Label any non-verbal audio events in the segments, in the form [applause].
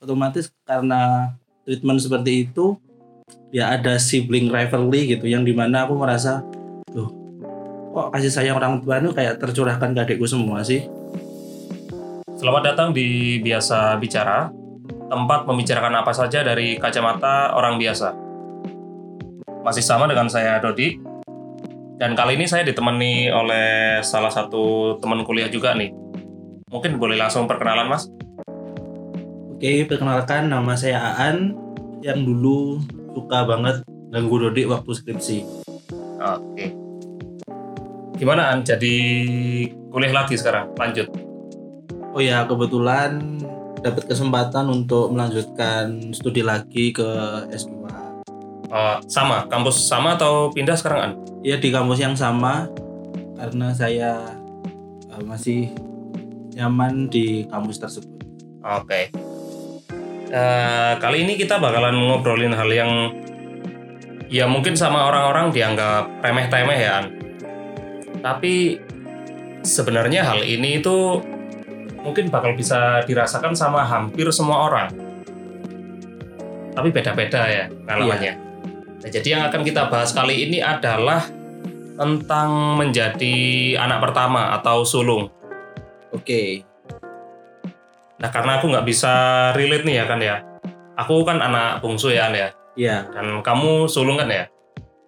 otomatis karena treatment seperti itu ya ada sibling rivalry gitu yang di mana aku merasa loh kok kasih sayang orang tua itu kayak tercurahkan ke adikku semua sih Selamat datang di Biasa Bicara, tempat membicarakan apa saja dari kacamata orang biasa. Masih sama dengan saya Dodi, dan kali ini saya ditemani oleh salah satu teman kuliah juga nih. Mungkin boleh langsung perkenalan mas? Oke, perkenalkan nama saya Aan yang dulu suka banget ganggu Dodi waktu skripsi. Oke. Gimana An? Jadi kuliah lagi sekarang? Lanjut. Oh ya, kebetulan dapat kesempatan untuk melanjutkan studi lagi ke S2. Uh, sama, kampus sama atau pindah sekarang An? Ya di kampus yang sama karena saya uh, masih nyaman di kampus tersebut. Oke. Okay. Uh, kali ini kita bakalan ngobrolin hal yang ya mungkin sama orang-orang dianggap remeh-temeh ya. Tapi sebenarnya hal ini itu mungkin bakal bisa dirasakan sama hampir semua orang. Tapi beda-beda ya pengalamannya. Iya. Nah, jadi yang akan kita bahas kali ini adalah tentang menjadi anak pertama atau sulung. Oke. Nah karena aku nggak bisa relate nih ya kan ya. Aku kan anak bungsu ya ya. Iya. Dan kamu sulung kan ya?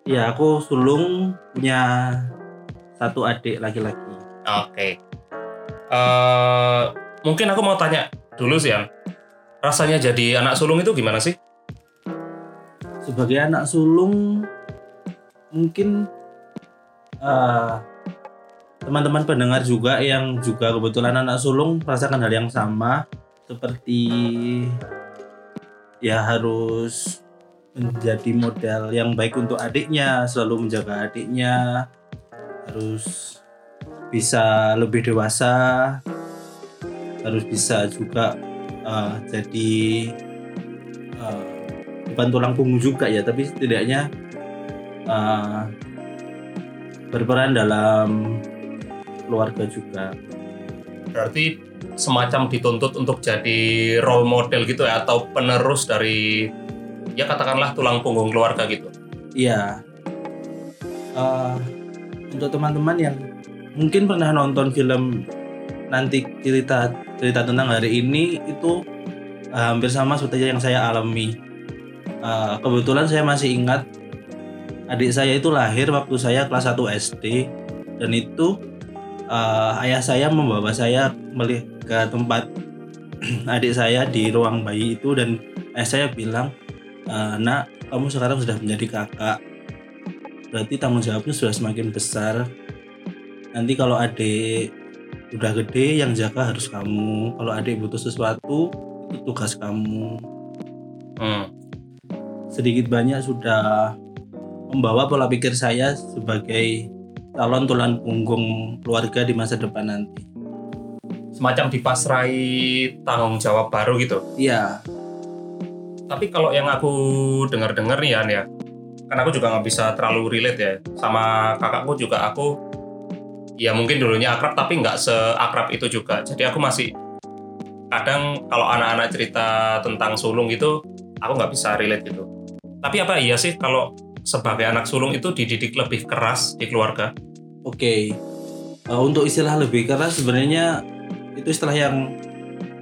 Iya aku sulung punya satu adik laki-laki. Oke. Okay. Uh, mungkin aku mau tanya dulu sih, An. Rasanya jadi anak sulung itu gimana sih? Sebagai anak sulung, mungkin eh, teman-teman pendengar juga yang juga kebetulan anak sulung merasakan hal yang sama. Seperti ya harus menjadi model yang baik untuk adiknya, selalu menjaga adiknya, harus bisa lebih dewasa harus bisa juga uh, jadi uh, bukan tulang punggung juga ya tapi setidaknya uh, berperan dalam keluarga juga. Berarti semacam dituntut untuk jadi role model gitu ya atau penerus dari ya katakanlah tulang punggung keluarga gitu? Iya. Uh, untuk teman-teman yang mungkin pernah nonton film nanti cerita cerita tentang hari ini itu uh, hampir sama seperti yang saya alami. Uh, kebetulan saya masih ingat adik saya itu lahir waktu saya kelas 1 SD dan itu uh, ayah saya membawa saya melihat ke tempat [clears throat] adik saya di ruang bayi itu dan ayah saya bilang uh, nak kamu sekarang sudah menjadi kakak. Berarti tanggung jawabnya sudah semakin besar. Nanti kalau adik udah gede yang jaga harus kamu. Kalau adik butuh sesuatu itu tugas kamu. Hmm. sedikit banyak sudah membawa pola pikir saya sebagai calon tulang punggung keluarga di masa depan nanti semacam dipasrai tanggung jawab baru gitu iya tapi kalau yang aku dengar-dengar nih ya kan aku juga nggak bisa terlalu relate ya sama kakakku juga aku ya mungkin dulunya akrab tapi nggak seakrab itu juga. Jadi aku masih kadang kalau anak-anak cerita tentang sulung itu aku nggak bisa relate gitu. Tapi apa iya sih kalau sebagai anak sulung itu dididik lebih keras di keluarga? Oke, okay. uh, untuk istilah lebih keras sebenarnya itu istilah yang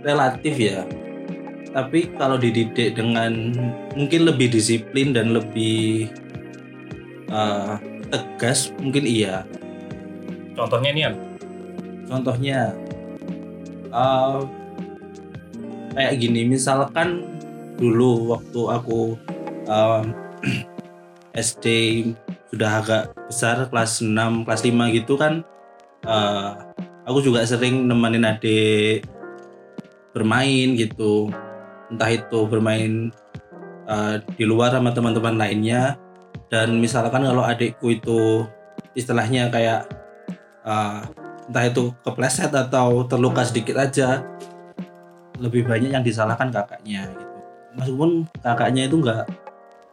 relatif ya. Tapi kalau dididik dengan mungkin lebih disiplin dan lebih uh, tegas mungkin iya Contohnya nih, Contohnya, uh, kayak gini, misalkan dulu waktu aku um, [clears throat] SD sudah agak besar, kelas 6, kelas 5 gitu kan, uh, aku juga sering nemenin adik bermain gitu. Entah itu bermain uh, di luar sama teman-teman lainnya. Dan misalkan kalau adikku itu istilahnya kayak uh, entah itu kepleset atau terluka sedikit aja lebih banyak yang disalahkan kakaknya gitu meskipun kakaknya itu nggak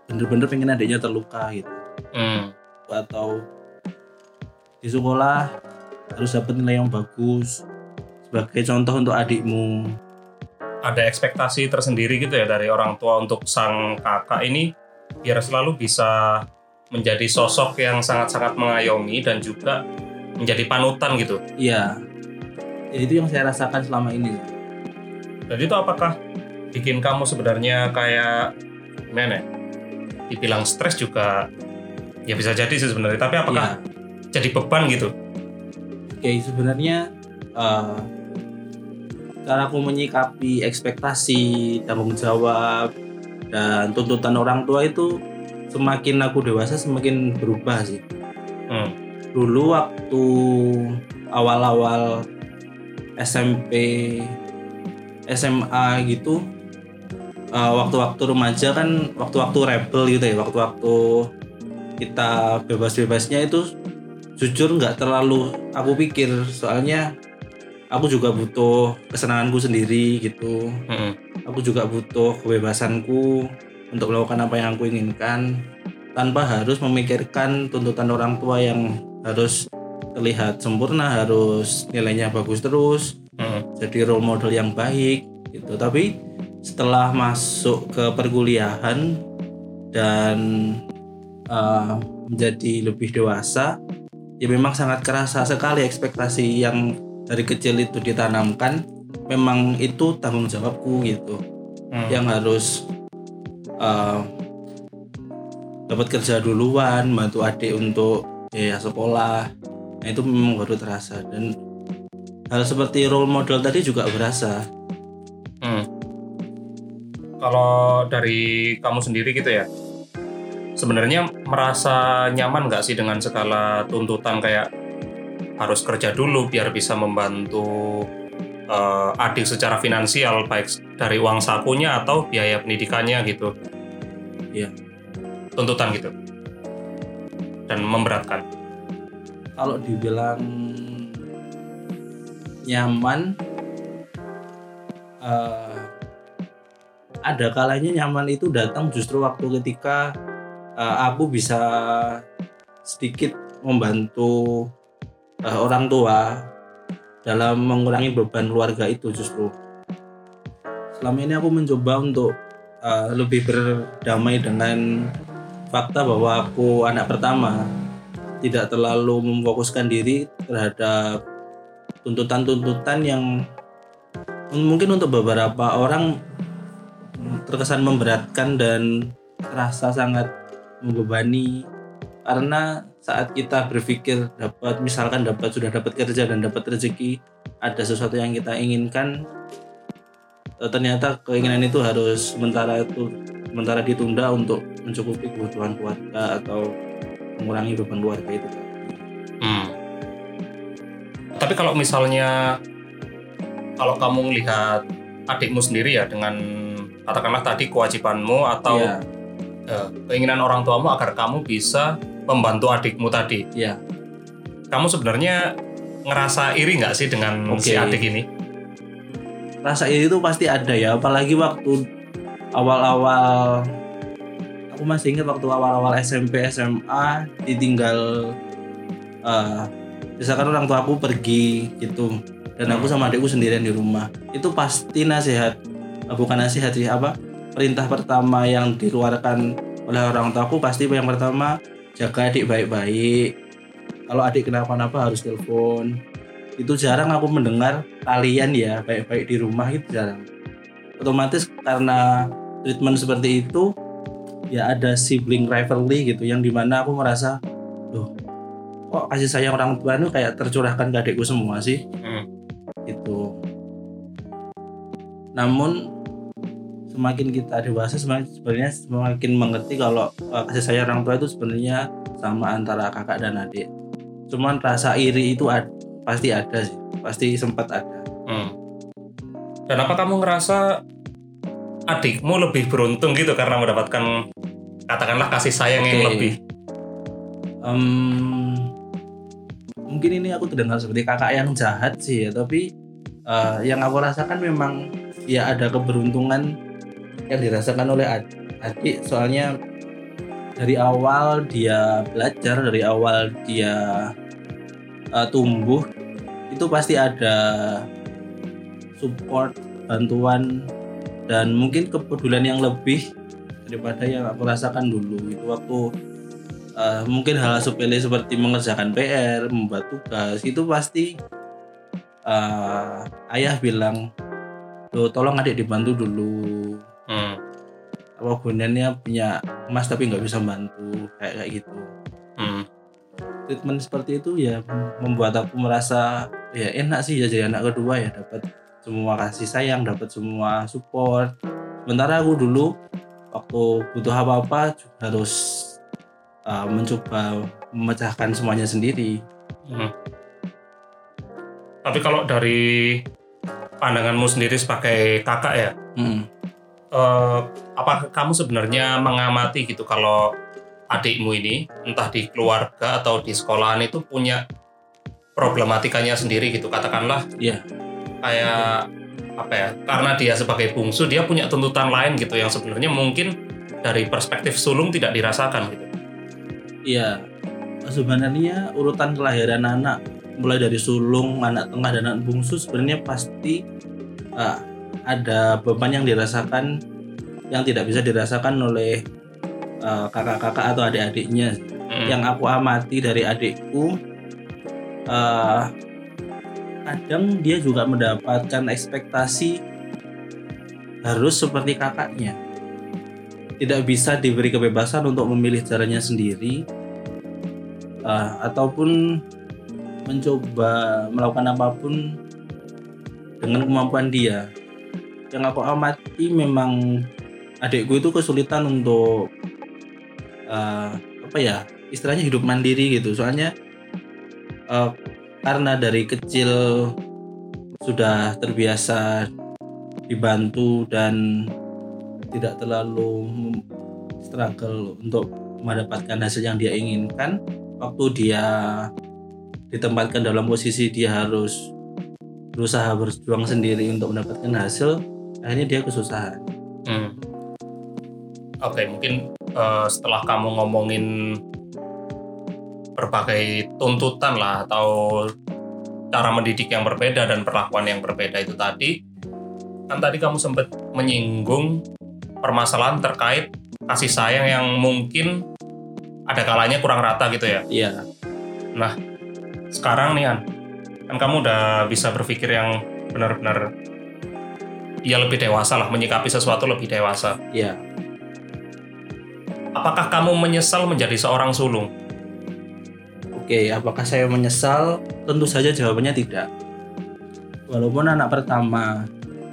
bener-bener pengen adiknya terluka gitu hmm. atau di sekolah harus dapat nilai yang bagus sebagai contoh untuk adikmu ada ekspektasi tersendiri gitu ya dari orang tua untuk sang kakak ini biar selalu bisa menjadi sosok yang sangat-sangat mengayomi dan juga menjadi panutan gitu. Iya. Ya, itu yang saya rasakan selama ini. Dan itu apakah bikin kamu sebenarnya kayak gimana? Ya? Dibilang stres juga ya bisa jadi sih sebenarnya. Tapi apakah Iya. jadi beban gitu? Oke, sebenarnya eh, cara aku menyikapi ekspektasi, tanggung jawab, dan tuntutan orang tua itu semakin aku dewasa semakin berubah sih. Hmm. Dulu waktu awal-awal SMP, SMA gitu, eh, waktu-waktu remaja kan waktu-waktu rebel gitu ya, waktu-waktu kita bebas-bebasnya itu jujur nggak terlalu aku pikir soalnya aku juga butuh kesenanganku sendiri gitu Hmm. aku juga butuh kebebasanku untuk melakukan apa yang aku inginkan tanpa harus memikirkan tuntutan orang tua yang harus terlihat sempurna harus nilainya bagus terus Hmm. jadi role model yang baik gitu tapi setelah masuk ke perkuliahan dan uh, menjadi lebih dewasa ya memang sangat kerasa sekali ekspektasi yang dari kecil itu ditanamkan memang itu tanggung jawabku gitu Hmm. yang harus uh, dapat kerja duluan bantu adik untuk biaya sekolah nah itu memang baru terasa dan hal seperti role model tadi juga berasa. Kalau dari kamu sendiri gitu ya, sebenarnya merasa nyaman nggak sih dengan segala tuntutan kayak harus kerja dulu biar bisa membantu eh, adik secara finansial baik dari uang sakunya atau biaya pendidikannya gitu. Iya. Tuntutan gitu. Dan memberatkan. kalau dibilang nyaman eh, ada kalanya nyaman itu datang justru waktu ketika eh, aku bisa sedikit membantu eh, orang tua dalam mengurangi beban keluarga itu justru. Selama ini aku mencoba untuk eh, lebih berdamai dengan fakta bahwa aku anak pertama tidak terlalu memfokuskan diri terhadap tuntutan-tuntutan yang mungkin untuk beberapa orang terkesan memberatkan dan terasa sangat membebani karena saat kita berpikir dapat misalkan dapat sudah dapat kerja dan dapat rezeki ada sesuatu yang kita inginkan eh, ternyata keinginan itu harus sementara itu sementara ditunda untuk mencukupi kebutuhan keluarga atau mengurangi beban keluarga itu Hmm. Tapi kalau misalnya kalau kamu melihat adikmu sendiri ya dengan katakanlah tadi kewajibanmu atau Iya, eh, keinginan orang tuamu agar kamu bisa membantu adikmu tadi. iya. Kamu sebenarnya ngerasa iri nggak sih dengan Oke. si adik ini? rasa iri itu pasti ada ya apalagi waktu awal-awal aku masih ingat waktu awal-awal SMP SMA ditinggal eh misalkan orang tua aku pergi gitu dan aku sama adikku sendirian di rumah itu pasti nasihat bukan nasihat sih apa? Perintah pertama yang dikeluarkan oleh orang tua aku pasti yang pertama jaga adik baik-baik. Kalau adik kenapa-napa harus telepon. Itu jarang aku mendengar kalian ya baik-baik di rumah itu jarang. Otomatis karena treatment seperti itu ya ada sibling rivalry gitu yang di mana aku merasa loh kok kasih sayang orang tua itu kayak tercurahkan ke adikku semua sih? Hmm. itu namun semakin kita dewasa semakin sebenarnya semakin mengerti kalau uh, kasih sayang orang tua itu sebenarnya sama antara kakak dan adik cuman rasa iri itu ad- pasti ada sih pasti sempat ada Hmm. Dan apa kamu ngerasa adikmu lebih beruntung gitu karena mendapatkan katakanlah kasih sayang yang Oke. lebih? Em, mungkin ini aku terdengar seperti kakak yang jahat sih ya tapi eh, yang aku rasakan memang ya ada keberuntungan yang dirasakan oleh ad- adik soalnya dari awal dia belajar dari awal dia eh, tumbuh itu pasti ada support bantuan dan mungkin kepedulian yang lebih daripada yang aku rasakan dulu itu waktu uh, mungkin hal sepele seperti mengerjakan PR, membuat tugas itu pasti uh, ayah bilang, tolong adik dibantu dulu. Hmm. Apa gunanya punya emas tapi nggak bisa bantu kayak kayak gitu. Hmm. Treatment seperti itu ya membuat aku merasa ya enak sih ya jadi anak kedua ya dapat semua kasih sayang, dapat semua support. Sementara aku dulu waktu butuh apa-apa harus uh, mencoba memecahkan semuanya sendiri. Hmm. Tapi kalau dari pandanganmu sendiri sebagai kakak ya, Hmm. Apakah kamu sebenarnya mengamati gitu kalau adikmu ini entah di keluarga atau di sekolahan itu punya problematikanya sendiri gitu katakanlah Iya. kayak apa ya karena dia sebagai bungsu dia punya tuntutan lain gitu yang sebenarnya mungkin dari perspektif sulung tidak dirasakan gitu Iya. Sebenarnya urutan kelahiran anak mulai dari sulung, anak tengah dan anak bungsu sebenarnya pasti uh, ada beban yang dirasakan yang tidak bisa dirasakan oleh uh, kakak-kakak atau adik-adiknya. Hmm. Yang aku amati dari adikku uh, kadang dia juga mendapatkan ekspektasi harus seperti kakaknya tidak bisa diberi kebebasan untuk memilih caranya sendiri uh, ataupun mencoba melakukan apa pun dengan kemampuan dia yang aku amati memang adikku itu kesulitan untuk uh, apa ya istilahnya hidup mandiri gitu. Soalnya uh, karena dari kecil sudah terbiasa dibantu dan tidak terlalu struggle untuk mendapatkan hasil yang dia inginkan waktu dia ditempatkan dalam posisi dia harus berusaha berjuang sendiri untuk mendapatkan hasil akhirnya dia kesusahan Hmm. Oke, mungkin eh, setelah kamu ngomongin berbagai tuntutan lah atau cara mendidik yang berbeda dan perlakuan yang berbeda itu tadi, kan tadi kamu sempat menyinggung permasalahan terkait kasih sayang yang mungkin ada kalanya kurang rata gitu ya. iya Sekarang nih An, kan kamu udah bisa berpikir yang benar-benar ya lebih dewasa lah, menyikapi sesuatu lebih dewasa. iya Apakah kamu menyesal menjadi seorang sulung? Oke, apakah saya menyesal? Tentu saja jawabannya tidak. Walaupun anak pertama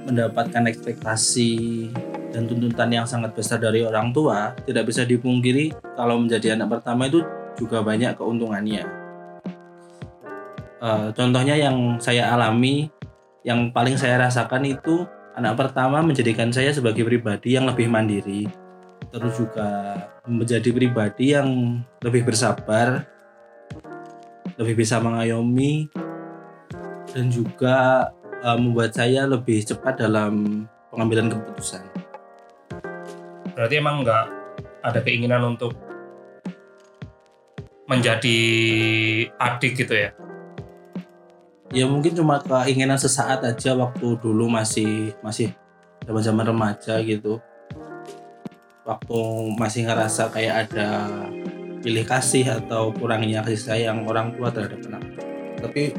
mendapatkan ekspektasi dan tuntutan yang sangat besar dari orang tua, tidak bisa dipungkiri kalau menjadi anak pertama itu juga banyak keuntungannya. Eh, contohnya yang saya alami, yang paling saya rasakan itu anak pertama menjadikan saya sebagai pribadi yang lebih mandiri, terus juga menjadi pribadi yang lebih bersabar, lebih bisa mengayomi dan juga uh, membuat saya lebih cepat dalam pengambilan keputusan. Berarti emang nggak ada keinginan untuk menjadi adik gitu ya? Ya mungkin cuma keinginan sesaat aja waktu dulu masih masih zaman-zaman remaja gitu. Waktu masih ngerasa kayak ada pilih kasih atau kurangnya kasih sayang orang tua terhadap anak. Tapi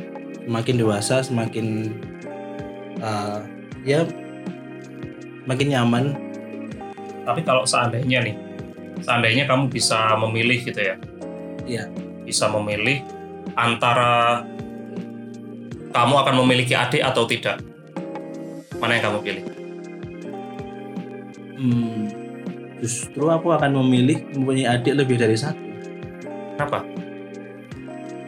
semakin dewasa semakin uh, ya makin nyaman Tapi kalau seandainya nih, seandainya kamu bisa memilih gitu ya? Iya. Bisa memilih antara kamu akan memiliki adik atau tidak? Mana yang kamu pilih? Hmm, justru aku akan memilih mempunyai adik lebih dari satu. Kenapa?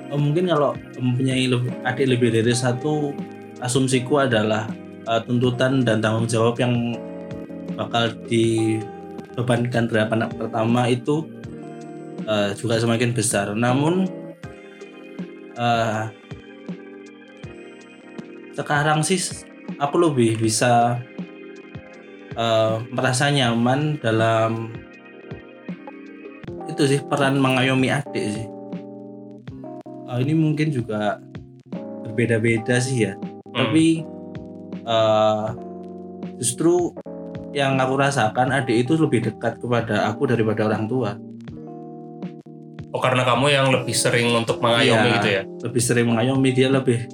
Oh, mungkin kalau mempunyai adik lebih dari satu, asumsiku adalah uh, tuntutan dan tanggung jawab yang bakal dibebankan terhadap anak pertama itu uh, juga semakin besar. Namun uh, sekarang sih aku lebih bisa uh, merasa nyaman dalam itu sih peran mengayomi adik sih. Uh, ini mungkin juga berbeda-beda sih ya. Hmm. Tapi uh, justru yang aku rasakan adik itu lebih dekat kepada aku daripada orang tua Oh karena kamu yang lebih sering untuk mengayomi Iya. gitu ya? lebih sering mengayomi dia lebih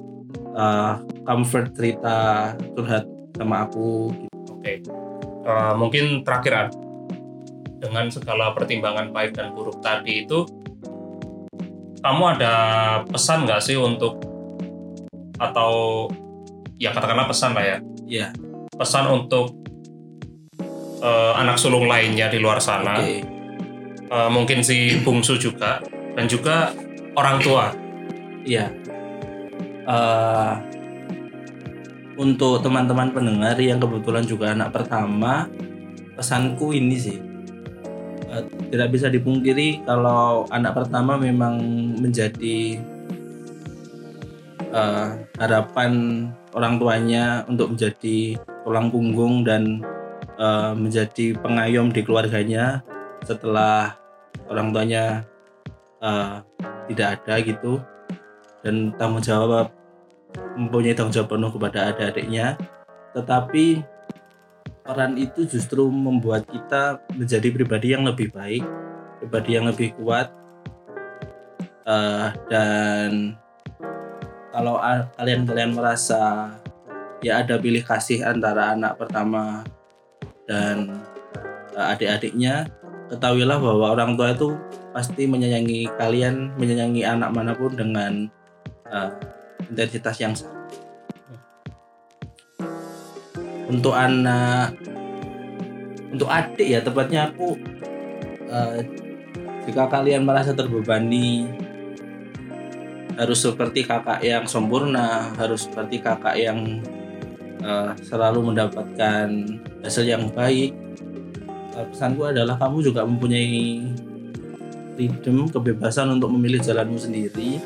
uh, comfort cerita curhat sama aku Oke. Eh, mungkin terakhir An. dengan segala pertimbangan baik dan buruk tadi itu, kamu ada pesan nggak sih untuk atau ya katakanlah pesan lah ya, ya pesan untuk eh, anak sulung lainnya di luar sana, oke Eh, mungkin si bungsu juga dan juga orang tua. Iya. Eh, untuk teman-teman pendengar yang kebetulan juga anak pertama, pesanku ini sih. Eh, tidak bisa dipungkiri kalau anak pertama memang menjadi eh, harapan orang tuanya untuk menjadi tulang punggung dan eh, menjadi pengayom di keluarganya setelah orang tuanya eh, tidak ada gitu. Dan tanggung jawab mempunyai tanggung jawab penuh kepada adik-adiknya. Tetapi peran itu justru membuat kita menjadi pribadi yang lebih baik pribadi yang lebih kuat Eh, dan kalau kalian-kalian merasa ya ada pilih kasih antara anak pertama dan eh, adik-adiknya ketahuilah bahwa orang tua itu pasti menyayangi kalian, menyayangi anak mana pun dengan uh, intensitas yang sama. Untuk anak, untuk adik ya tepatnya aku, uh, jika kalian merasa terbebani, harus seperti kakak yang sempurna, harus seperti kakak yang uh, selalu mendapatkan hasil yang baik. Uh, pesanku adalah kamu juga mempunyai freedom, kebebasan untuk memilih jalanmu sendiri.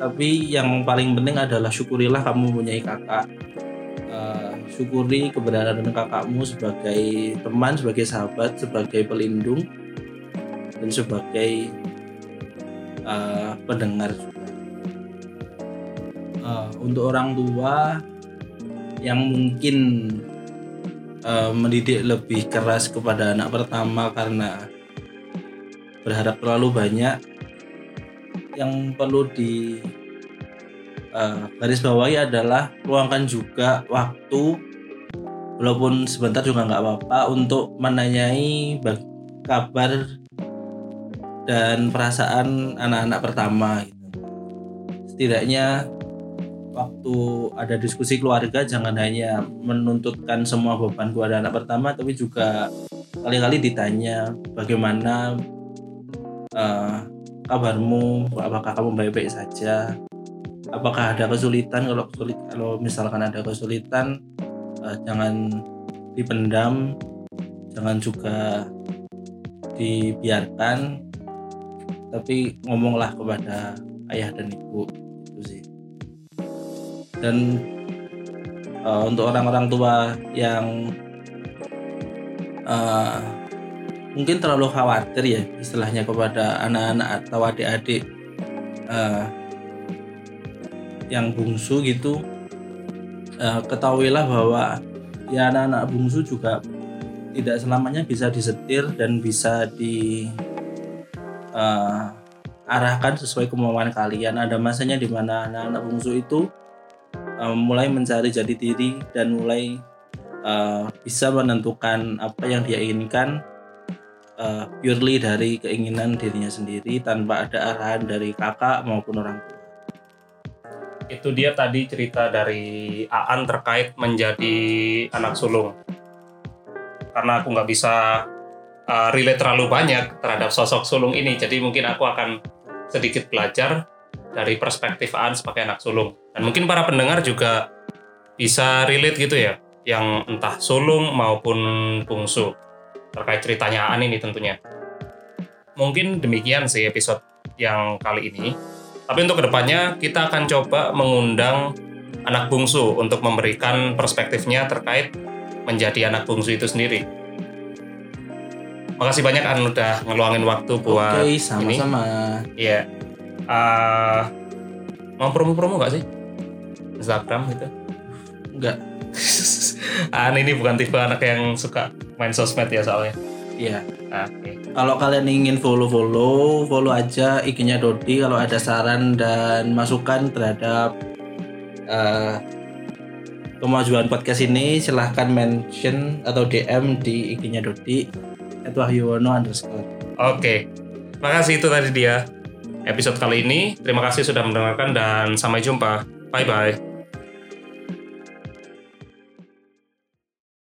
Tapi yang paling penting adalah syukurilah kamu mempunyai kakak. Eh, syukuri keberadaan kakakmu sebagai teman, sebagai sahabat, sebagai pelindung, dan sebagai eh, pendengar juga. Eh, untuk orang tua yang mungkin eh, mendidik lebih keras kepada anak pertama karena berharap terlalu banyak yang perlu di eh, garis bawahi adalah luangkan juga waktu walaupun sebentar juga nggak apa-apa untuk menanyai kabar dan perasaan anak-anak pertama gitu. setidaknya waktu ada diskusi keluarga jangan hanya menuntutkan semua beban kepada anak pertama tapi juga kali-kali ditanya bagaimana eh, kabarmu? Apakah kamu baik-baik saja? Apakah ada kesulitan? Kalau sulit kalau misalkan ada kesulitan eh, jangan dipendam. Jangan juga dibiarkan. Tapi ngomonglah kepada ayah dan ibu itu sih. Dan eh, untuk orang-orang tua yang eh, mungkin terlalu khawatir ya istilahnya kepada anak-anak atau adik-adik eh, yang bungsu gitu. Eh, ketahuilah bahwa ya anak-anak bungsu juga tidak selamanya bisa disetir dan bisa di eh, arahkan sesuai kemauan kalian. Ada masanya di mana anak-anak bungsu itu eh, mulai mencari jati diri dan mulai eh, bisa menentukan apa yang dia inginkan uh, purely dari keinginan dirinya sendiri tanpa ada arahan dari kakak maupun orang tua. Itu dia tadi cerita dari Aan terkait menjadi anak sulung. Karena aku nggak bisa uh, relate terlalu banyak terhadap sosok sulung ini, jadi mungkin aku akan sedikit belajar dari perspektif Aan sebagai anak sulung. Dan mungkin para pendengar juga bisa relate gitu ya, yang entah sulung maupun bungsu terkait ceritanya Aan ini tentunya. Mungkin demikian sih episode yang kali ini. Tapi untuk ke depannya kita akan coba mengundang anak bungsu untuk memberikan perspektifnya terkait menjadi anak bungsu itu sendiri. Makasih banyak An udah ngeluangin waktu buat Oke, ini. sama-sama. Iya. Eh, mau promo-promo nggak sih? Instagram gitu. Enggak. An ini bukan tipe anak yang suka main sosmed ya soalnya. Iya. Oke. Kalau kalian ingin follow-follow, follow aja IG-nya Dodi kalau ada saran dan masukan terhadap eh, kemajuan podcast ini silahkan mention atau DM di IG-nya Dodi itu Wahyuwono underscore. Oke. Makasih itu tadi dia episode kali ini. Terima kasih sudah mendengarkan dan sampai jumpa. Bye bye.